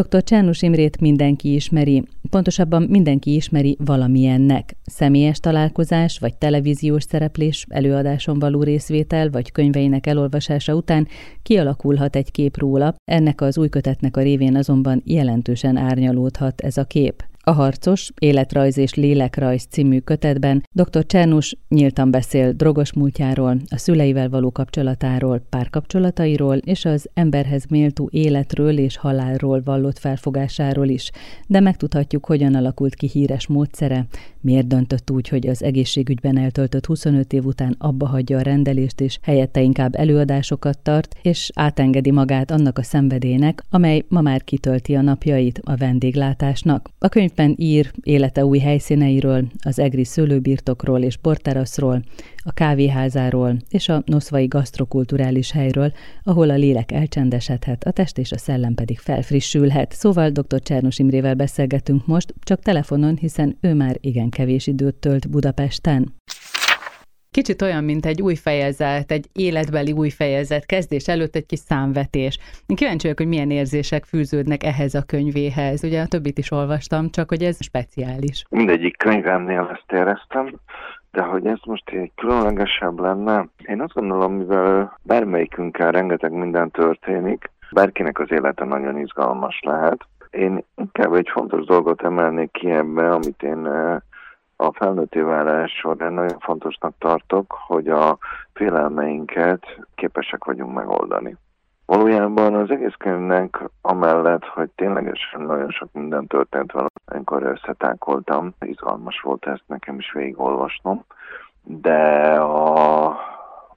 Dr. Csernus Imrét mindenki ismeri, pontosabban mindenki ismeri valamilyennek. Személyes találkozás, vagy televíziós szereplés, előadáson való részvétel, vagy könyveinek elolvasása után kialakulhat egy kép róla, ennek az új kötetnek a révén azonban jelentősen árnyalódhat ez a kép. A Harcos, Életrajz és Lélekrajz című kötetben dr. Csernus nyíltan beszél drogos múltjáról, a szüleivel való kapcsolatáról, párkapcsolatairól és az emberhez méltó életről és halálról vallott felfogásáról is, de megtudhatjuk, hogyan alakult ki híres módszere, miért döntött úgy, hogy az egészségügyben eltöltött 25 év után abba hagyja a rendelést, és helyette inkább előadásokat tart, és átengedi magát annak a szenvedélynek, amely ma már kitölti a napjait a vendéglátásnak. A könyv könyvben ír élete új helyszíneiről, az egri szőlőbirtokról és porteraszról, a kávéházáról és a noszvai gasztrokulturális helyről, ahol a lélek elcsendesedhet, a test és a szellem pedig felfrissülhet. Szóval dr. Csernus Imrével beszélgetünk most, csak telefonon, hiszen ő már igen kevés időt tölt Budapesten. Kicsit olyan, mint egy új fejezet, egy életbeli új fejezet, kezdés előtt egy kis számvetés. Én kíváncsi vagyok, hogy milyen érzések fűződnek ehhez a könyvéhez. Ugye a többit is olvastam, csak hogy ez speciális. Mindegyik könyvemnél ezt éreztem, de hogy ez most egy különlegesebb lenne, én azt gondolom, mivel bármelyikünkkel rengeteg minden történik, bárkinek az élete nagyon izgalmas lehet. Én inkább egy fontos dolgot emelnék ki ebbe, amit én eh, a felnőtté válás során nagyon fontosnak tartok, hogy a félelmeinket képesek vagyunk megoldani. Valójában az egész könyvnek amellett, hogy ténylegesen nagyon sok minden történt vele, amikor összetákoltam, izgalmas volt ezt nekem is végigolvasnom, de a,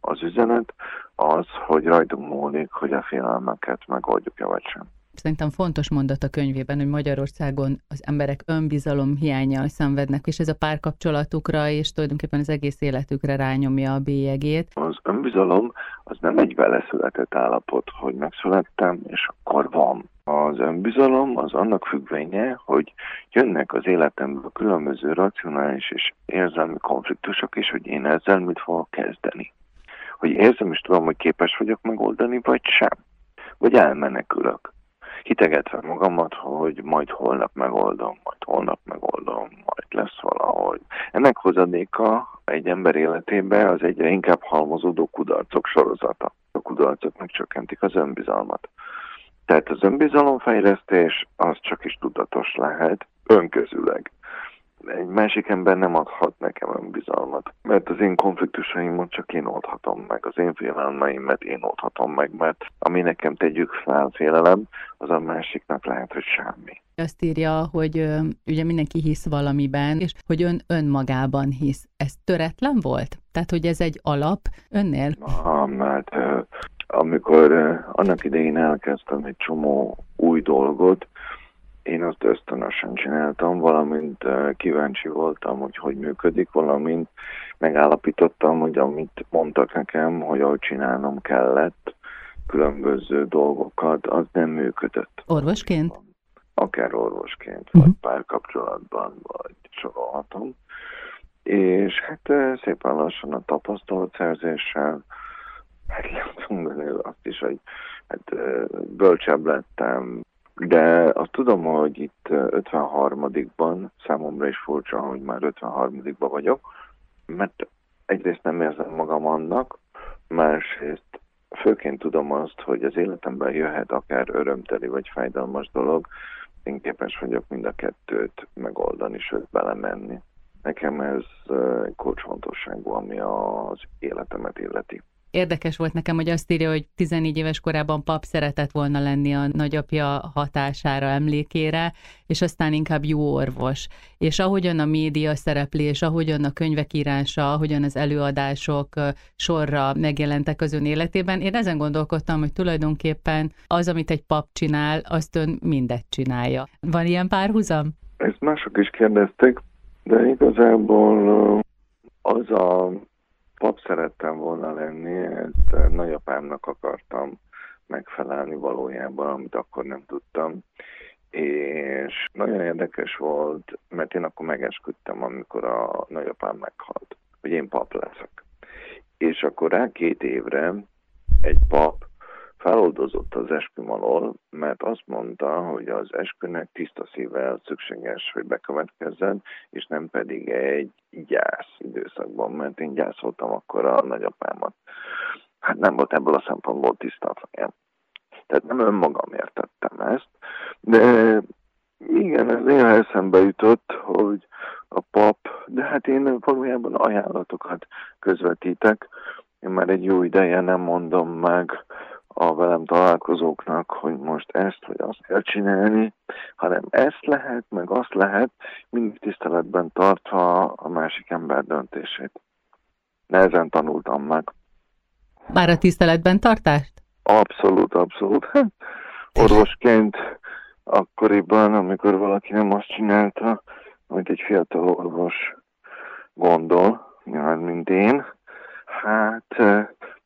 az üzenet az, hogy rajtunk múlik, hogy a félelmeket megoldjuk-e vagy sem. Szerintem fontos mondat a könyvében, hogy Magyarországon az emberek önbizalom hiányjal szenvednek, és ez a párkapcsolatukra és tulajdonképpen az egész életükre rányomja a bélyegét. Az önbizalom az nem egy beleszületett állapot, hogy megszülettem, és akkor van. Az önbizalom az annak függvénye, hogy jönnek az életemből különböző racionális és érzelmi konfliktusok, és hogy én ezzel mit fogok kezdeni. Hogy érzem és tudom, hogy képes vagyok megoldani, vagy sem. Vagy elmenekülök hitegetve magamat, hogy majd holnap megoldom, majd holnap megoldom, majd lesz valahogy. Ennek hozadéka egy ember életében az egyre inkább halmozódó kudarcok sorozata. A kudarcok megcsökkentik az önbizalmat. Tehát az önbizalomfejlesztés az csak is tudatos lehet, önközüleg egy másik ember nem adhat nekem önbizalmat, mert az én konfliktusaimat csak én oldhatom meg, az én félelmeimet én oldhatom meg, mert ami nekem tegyük fel félelem, az a másiknak lehet, hogy semmi. Azt írja, hogy ö, ugye mindenki hisz valamiben, és hogy ön önmagában hisz. Ez töretlen volt? Tehát, hogy ez egy alap önnél? Ah, mert ö, amikor ö, annak idején elkezdtem egy csomó új dolgot, én azt ösztönösen csináltam, valamint kíváncsi voltam, hogy hogy működik, valamint megállapítottam, hogy amit mondtak nekem, hogy ahogy csinálnom kellett, különböző dolgokat, az nem működött. Orvosként? Akár orvosként, vagy uh-huh. párkapcsolatban, vagy sorolhatom. És hát szépen lassan a tapasztalatszerzéssel hát lehet azt is, hogy hát bölcsebb lettem, de azt tudom, hogy itt 53-ban, számomra is furcsa, hogy már 53-ban vagyok, mert egyrészt nem érzem magam annak, másrészt főként tudom azt, hogy az életemben jöhet akár örömteli vagy fájdalmas dolog, én képes vagyok mind a kettőt megoldani, sőt belemenni. Nekem ez kulcsfontosságú, ami az életemet illeti. Érdekes volt nekem, hogy azt írja, hogy 14 éves korában pap szeretett volna lenni a nagyapja hatására, emlékére, és aztán inkább jó orvos. És ahogyan a média szereplés, ahogyan a könyvek írása, ahogyan az előadások sorra megjelentek az ön életében, én ezen gondolkodtam, hogy tulajdonképpen az, amit egy pap csinál, azt ön mindet csinálja. Van ilyen párhuzam? Ezt mások is kérdezték, de igazából az a pap szerettem volna lenni, ezt nagyapámnak akartam megfelelni valójában, amit akkor nem tudtam. És nagyon érdekes volt, mert én akkor megesküdtem, amikor a nagyapám meghalt, hogy én pap leszek. És akkor rá két évre egy pap feloldozott az eskümalól, mert azt mondta, hogy az eskünek tiszta szívvel szükséges, hogy bekövetkezzen, és nem pedig egy gyász időszakban, mert én gyászoltam akkor a nagyapámat. Hát nem volt ebből a szempontból tiszta a fejem. Tehát nem önmagam értettem ezt, de igen, ez néha eszembe jutott, hogy a pap, de hát én valójában ajánlatokat közvetítek. Én már egy jó ideje nem mondom meg a velem találkozóknak, hogy most ezt vagy azt kell csinálni, hanem ezt lehet, meg azt lehet, mindig tiszteletben tartva a másik ember döntését. Nehezen tanultam meg. Már a tiszteletben tartást? Abszolút, abszolút. Orvosként akkoriban, amikor valaki nem azt csinálta, amit egy fiatal orvos gondol, nyilván, mint én, hát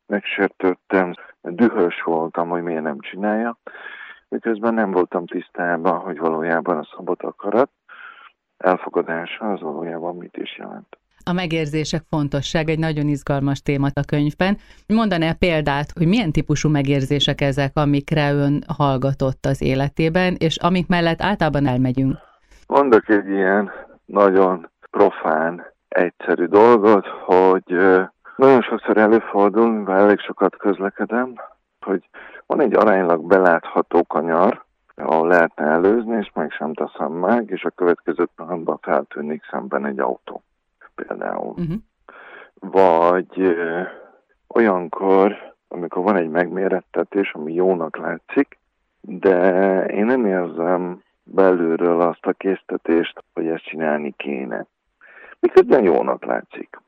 megsértődtem, dühös voltam, hogy miért nem csinálja, miközben nem voltam tisztában, hogy valójában a szabad akarat elfogadása az valójában mit is jelent. A megérzések fontosság egy nagyon izgalmas téma a könyvben. Mondaná példát, hogy milyen típusú megérzések ezek, amikre ön hallgatott az életében, és amik mellett általában elmegyünk? Mondok egy ilyen nagyon profán, egyszerű dolgot, hogy nagyon sokszor előfordul, mivel elég sokat közlekedem, hogy van egy aránylag belátható kanyar, ahol lehetne előzni, és meg sem teszem meg, és a következő pillanatban feltűnik szemben egy autó például. Uh-huh. Vagy ö, olyankor, amikor van egy megmérettetés, ami jónak látszik, de én nem érzem belülről azt a késztetést, hogy ezt csinálni kéne. Miközben jónak látszik.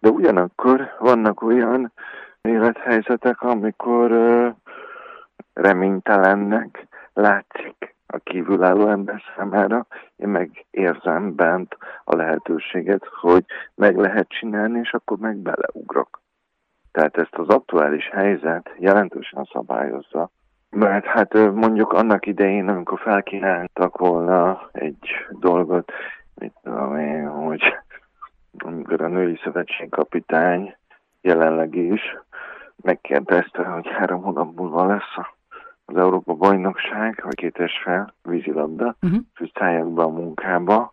De ugyanakkor vannak olyan élethelyzetek, amikor reménytelennek látszik a kívülálló ember számára. Én meg érzem bent a lehetőséget, hogy meg lehet csinálni, és akkor meg beleugrok. Tehát ezt az aktuális helyzet jelentősen szabályozza, mert hát mondjuk annak idején, amikor felkínáltak volna egy dolgot, mit tudom én, hogy amikor a női szövetség kapitány jelenleg is megkérdezte, hogy három hónap múlva lesz az Európa bajnokság, vagy két es fel, vízilabda, uh-huh. és szálljak be a munkába,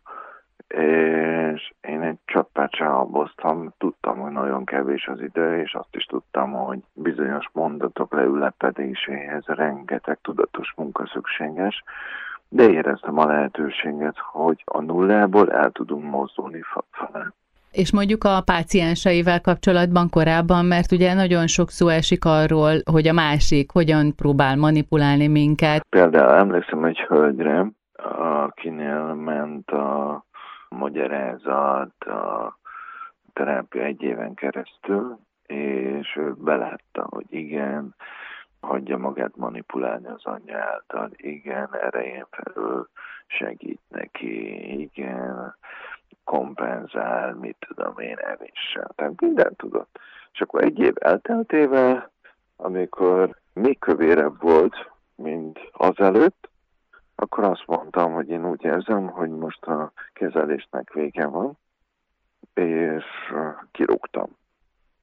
és én egy csatpát csalboztam, tudtam, hogy nagyon kevés az idő, és azt is tudtam, hogy bizonyos mondatok leülepedéséhez rengeteg tudatos munka szükséges, de éreztem a lehetőséget, hogy a nullából el tudunk mozdulni felé. És mondjuk a pácienseivel kapcsolatban korábban, mert ugye nagyon sok szó esik arról, hogy a másik hogyan próbál manipulálni minket. Például emlékszem egy hölgyre, akinél ment a magyarázat, a terápia egy éven keresztül, és ő belátta, hogy igen, hagyja magát manipulálni az anyja által, igen, erején felül segít neki, igen, kompenzál, mit tudom én, evéssel. Tehát mindent tudott. És akkor egy év elteltével, amikor még kövérebb volt, mint azelőtt, akkor azt mondtam, hogy én úgy érzem, hogy most a kezelésnek vége van, és kirúgtam.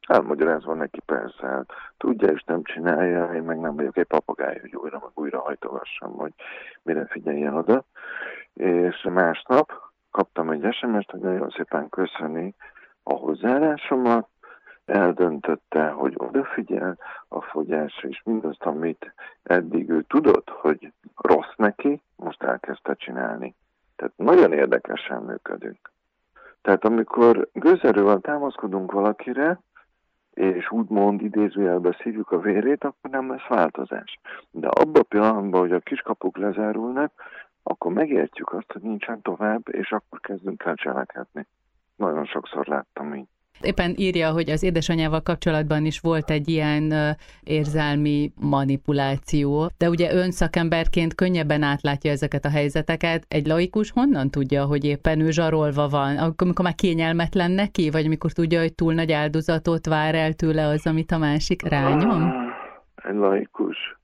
Elmagyarázva neki persze, hát tudja és nem csinálja, én meg nem vagyok egy papagáj, hogy újra meg újra hajtogassam, hogy mire figyeljen oda. És másnap kaptam egy SMS-t, hogy nagyon szépen köszöni a hozzáállásomat, eldöntötte, hogy odafigyel a fogyásra, és mindazt, amit eddig ő tudott, hogy rossz neki, most elkezdte csinálni. Tehát nagyon érdekesen működünk. Tehát amikor gőzerővel támaszkodunk valakire, és úgymond idézőjelbe szívjuk a vérét, akkor nem lesz változás. De abban a pillanatban, hogy a kiskapuk lezárulnak, akkor megértjük azt, hogy nincsen tovább, és akkor kezdünk el cselekedni. Nagyon sokszor láttam így. Éppen írja, hogy az édesanyával kapcsolatban is volt egy ilyen érzelmi manipuláció, de ugye ön szakemberként könnyebben átlátja ezeket a helyzeteket. Egy laikus honnan tudja, hogy éppen ő zsarolva van? Amikor már kényelmetlen neki, vagy amikor tudja, hogy túl nagy áldozatot vár el tőle az, amit a másik rányom? Egy laikus.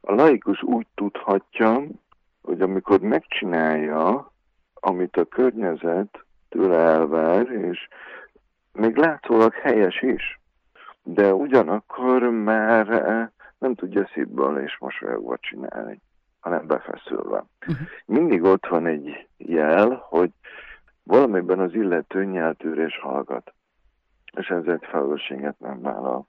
A laikus úgy tudhatja, hogy amikor megcsinálja, amit a környezet tőle elvár, és még látszólag helyes is, de ugyanakkor már nem tudja szívből és mosolyogva csinálni, hanem befeszülve. Uh-huh. Mindig ott van egy jel, hogy valamiben az illető nyeltűrés hallgat, és ezért felelősséget nem vállal.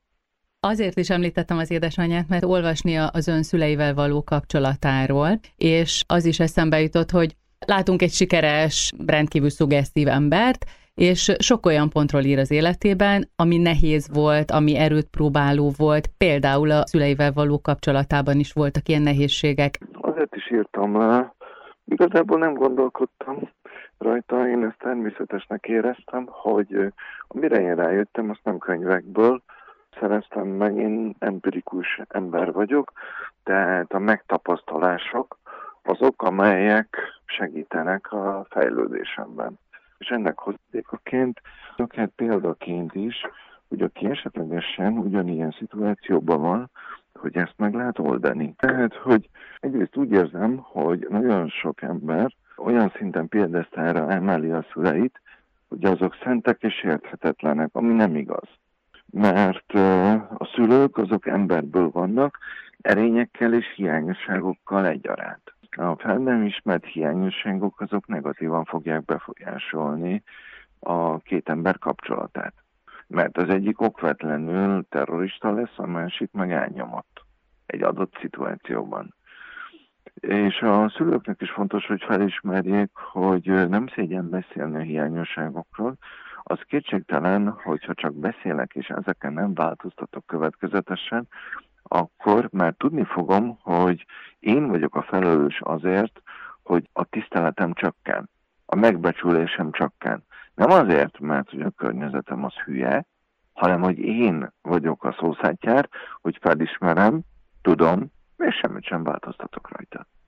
Azért is említettem az édesanyját, mert olvasni az ön szüleivel való kapcsolatáról, és az is eszembe jutott, hogy látunk egy sikeres, rendkívül szuggesztív embert, és sok olyan pontról ír az életében, ami nehéz volt, ami erőt próbáló volt, például a szüleivel való kapcsolatában is voltak ilyen nehézségek. Azért is írtam le, igazából nem gondolkodtam rajta, én ezt természetesnek éreztem, hogy amire én rájöttem, azt nem könyvekből, szereztem meg, én empirikus ember vagyok, tehát a megtapasztalások azok, amelyek segítenek a fejlődésemben. És ennek hozzátékaként, akár példaként is, hogy aki esetlegesen ugyanilyen szituációban van, hogy ezt meg lehet oldani. Tehát, hogy egyrészt úgy érzem, hogy nagyon sok ember olyan szinten példesztára emeli a szüleit, hogy azok szentek és érthetetlenek, ami nem igaz mert a szülők azok emberből vannak, erényekkel és hiányosságokkal egyaránt. A fel nem ismert hiányosságok azok negatívan fogják befolyásolni a két ember kapcsolatát. Mert az egyik okvetlenül terrorista lesz, a másik meg elnyomott egy adott szituációban. És a szülőknek is fontos, hogy felismerjék, hogy nem szégyen beszélni a hiányosságokról, az kétségtelen, hogyha csak beszélek és ezeken nem változtatok következetesen, akkor már tudni fogom, hogy én vagyok a felelős azért, hogy a tiszteletem csökken, a megbecsülésem csökken. Nem azért, mert hogy a környezetem az hülye, hanem hogy én vagyok a szószátjár, hogy felismerem, tudom, és semmit sem változtatok rajta.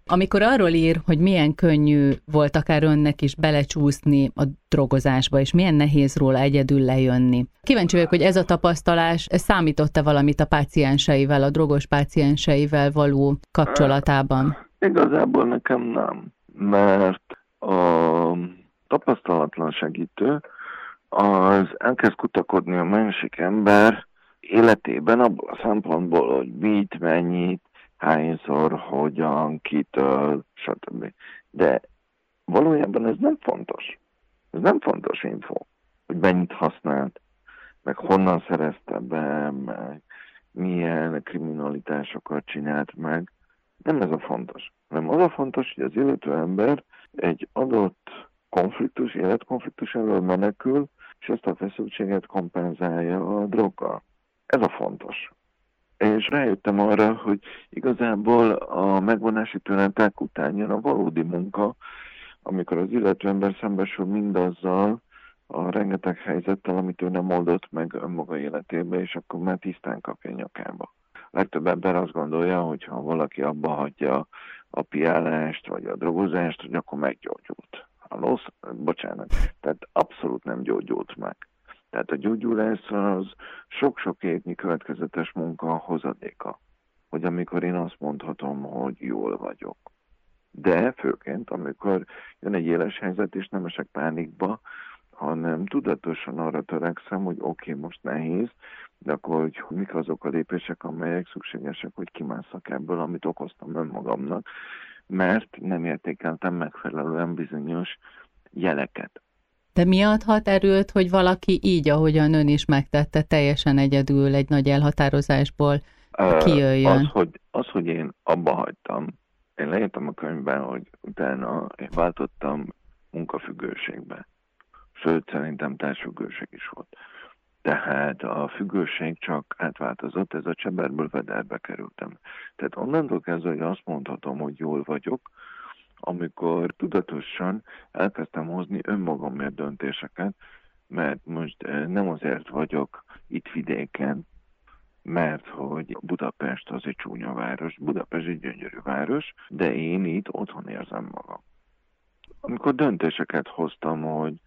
Amikor arról ír, hogy milyen könnyű volt akár önnek is belecsúszni a drogozásba, és milyen nehéz róla egyedül lejönni. Kíváncsi vagyok, hogy ez a tapasztalás ez számított-e valamit a pácienseivel, a drogos pácienseivel való kapcsolatában? Igazából nekem nem, mert a tapasztalatlan segítő az elkezd kutakodni a másik ember életében abból a szempontból, hogy mit, mennyit, hányszor, hogyan, kitől, stb. De valójában ez nem fontos. Ez nem fontos info, hogy mennyit használt, meg honnan szerezte be, meg milyen kriminalitásokat csinált meg. Nem ez a fontos. Nem az a fontos, hogy az illető ember egy adott konfliktus, életkonfliktus elől menekül, és ezt a feszültséget kompenzálja a droggal. Ez a fontos és rájöttem arra, hogy igazából a megvonási tünetek után a valódi munka, amikor az illető ember szembesül mindazzal, a rengeteg helyzettel, amit ő nem oldott meg önmaga életébe, és akkor már tisztán kapja nyakába. A legtöbb ember azt gondolja, hogy ha valaki abba hagyja a piálást, vagy a drogozást, hogy akkor meggyógyult. Hallósz? Bocsánat. Tehát abszolút nem gyógyult meg. Tehát a gyógyulás az sok-sok évnyi következetes munka hozadéka, hogy amikor én azt mondhatom, hogy jól vagyok. De főként, amikor jön egy éles helyzet, és nem esek pánikba, hanem tudatosan arra törekszem, hogy oké, okay, most nehéz, de akkor hogy mik azok a lépések, amelyek szükségesek, hogy kimásszak ebből, amit okoztam önmagamnak, mert nem értékeltem megfelelően bizonyos jeleket. De mi adhat erőt, hogy valaki így, ahogyan ön is megtette, teljesen egyedül egy nagy elhatározásból kijöjjön? Az, hogy, az, hogy én abba hagytam, én leírtam a könyvben, hogy utána én váltottam munkafüggőségbe. Sőt, szerintem társfüggőség is volt. Tehát a függőség csak átváltozott, ez a cseberből vederbe kerültem. Tehát onnantól kezdve, hogy azt mondhatom, hogy jól vagyok, amikor tudatosan elkezdtem hozni önmagamért döntéseket, mert most eh, nem azért vagyok itt vidéken, mert hogy Budapest az egy csúnya város, Budapest egy gyönyörű város, de én itt otthon érzem magam. Amikor döntéseket hoztam, hogy,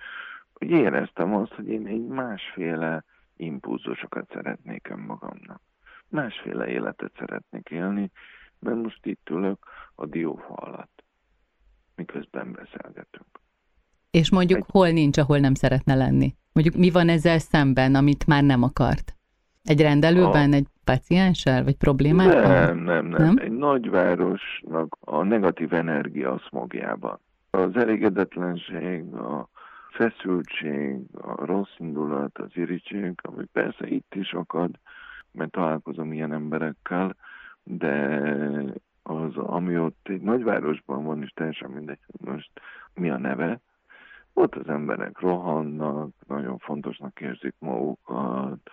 hogy éreztem azt, hogy én egy másféle impulzusokat szeretnék önmagamnak. Másféle életet szeretnék élni, mert most itt ülök a diófa alatt miközben beszélgetünk. És mondjuk Egy... hol nincs, ahol nem szeretne lenni? Mondjuk mi van ezzel szemben, amit már nem akart? Egy rendelőben, a... egy pacienssel, vagy problémával? Nem, nem, nem, nem. Egy nagyvárosnak a negatív energia szmogjában. Az elégedetlenség, a feszültség, a rossz indulat, az irítség, ami persze itt is akad, mert találkozom ilyen emberekkel, de az, ami ott egy nagyvárosban van, és teljesen mindegy, hogy most mi a neve, ott az emberek rohannak, nagyon fontosnak érzik magukat,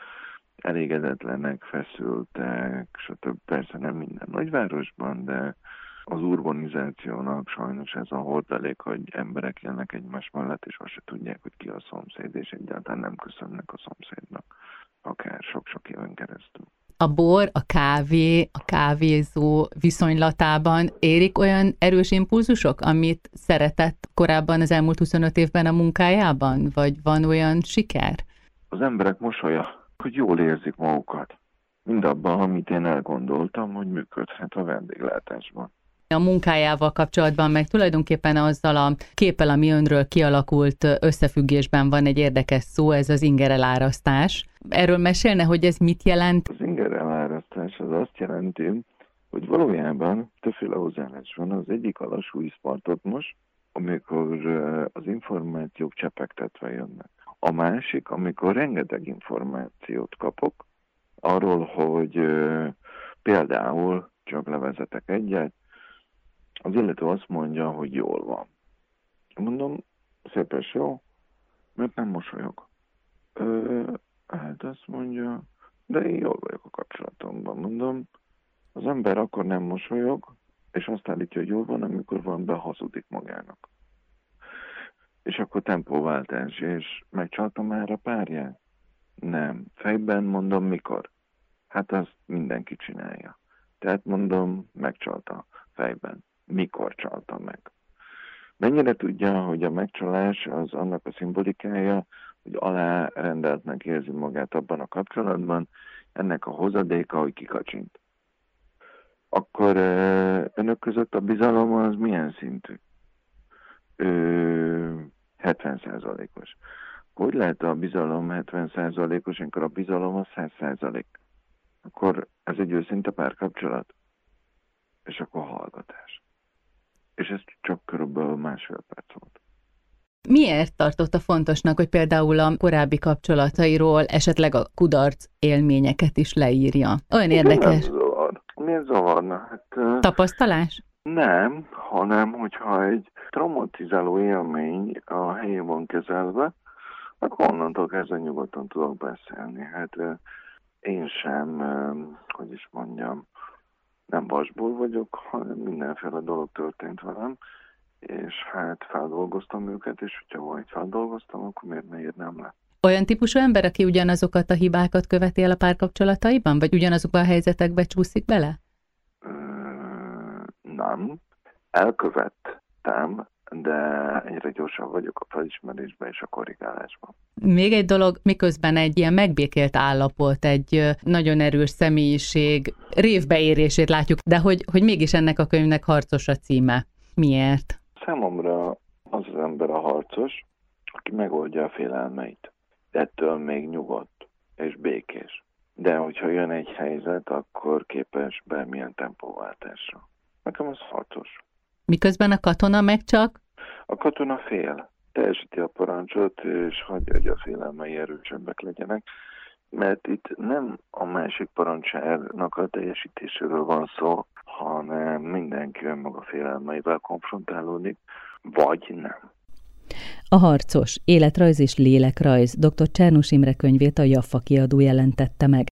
elégedetlenek, feszültek, stb. Persze nem minden nagyvárosban, de az urbanizációnak sajnos ez a hordalék, hogy emberek élnek egymás mellett, és azt se tudják, hogy ki a szomszéd, és egyáltalán nem köszönnek a szomszédnak, akár sok-sok éven keresztül. A bor, a kávé, a kávézó viszonylatában érik olyan erős impulzusok, amit szeretett korábban az elmúlt 25 évben a munkájában? Vagy van olyan siker? Az emberek mosolya, hogy jól érzik magukat. Mindabban, amit én elgondoltam, hogy működhet a vendéglátásban a munkájával kapcsolatban, meg tulajdonképpen azzal a képpel, ami önről kialakult összefüggésben van egy érdekes szó, ez az ingerelárasztás. Erről mesélne, hogy ez mit jelent? Az ingerelárasztás az azt jelenti, hogy valójában többféle hozzáállás van. Az egyik a lassú most, amikor az információk csepegtetve jönnek. A másik, amikor rengeteg információt kapok, arról, hogy például, csak levezetek egyet, az illető azt mondja, hogy jól van. Mondom, szépen jó, mert nem mosolyog. Ö, hát azt mondja, de én jól vagyok a kapcsolatomban. Mondom, az ember akkor nem mosolyog, és azt állítja, hogy jól van, amikor van behazudik magának. És akkor tempóváltás, és megcsalta már a párját? Nem. Fejben mondom, mikor? Hát azt mindenki csinálja. Tehát mondom, megcsalta fejben mikor csalta meg. Mennyire tudja, hogy a megcsalás az annak a szimbolikája, hogy alárendeltnek érzi magát abban a kapcsolatban, ennek a hozadéka, hogy kikacsint. Akkor önök között a bizalom az milyen szintű? 70%-os. Hogy lehet a bizalom 70%-os, amikor a bizalom a 100%? Akkor ez egy őszinte párkapcsolat? És akkor hallgatás és ez csak körülbelül másfél perc volt. Miért tartotta fontosnak, hogy például a korábbi kapcsolatairól esetleg a kudarc élményeket is leírja? Olyan érdekes. Nem zavar. Miért zavarna? Hát, Tapasztalás? Nem, hanem hogyha egy traumatizáló élmény a helyén van kezelve, akkor onnantól kezdve nyugodtan tudok beszélni. Hát én sem, hogy is mondjam, nem vasból vagyok, hanem mindenféle dolog történt velem, és hát feldolgoztam őket, és hogyha valamit feldolgoztam, akkor miért ne írnám le? Olyan típusú ember, aki ugyanazokat a hibákat követi el a párkapcsolataiban, vagy ugyanazokban a helyzetekbe csúszik bele? Ö, nem. Elkövettem, de egyre gyorsabb vagyok a felismerésben és a korrigálásban. Még egy dolog, miközben egy ilyen megbékélt állapot, egy nagyon erős személyiség révbeérését látjuk, de hogy, hogy mégis ennek a könyvnek harcos a címe. Miért? Számomra az az ember a harcos, aki megoldja a félelmeit. Ettől még nyugodt és békés. De hogyha jön egy helyzet, akkor képes bármilyen tempóváltásra. Nekem az harcos. Miközben a katona meg csak? A katona fél. Teljesíti a parancsot, és hagyja, hogy a félelmei erősebbek legyenek. Mert itt nem a másik parancsárnak a teljesítéséről van szó, hanem mindenki önmaga félelmeivel konfrontálódik, vagy nem. A harcos életrajz és lélekrajz dr. Csernus Imre könyvét a Jaffa kiadó jelentette meg.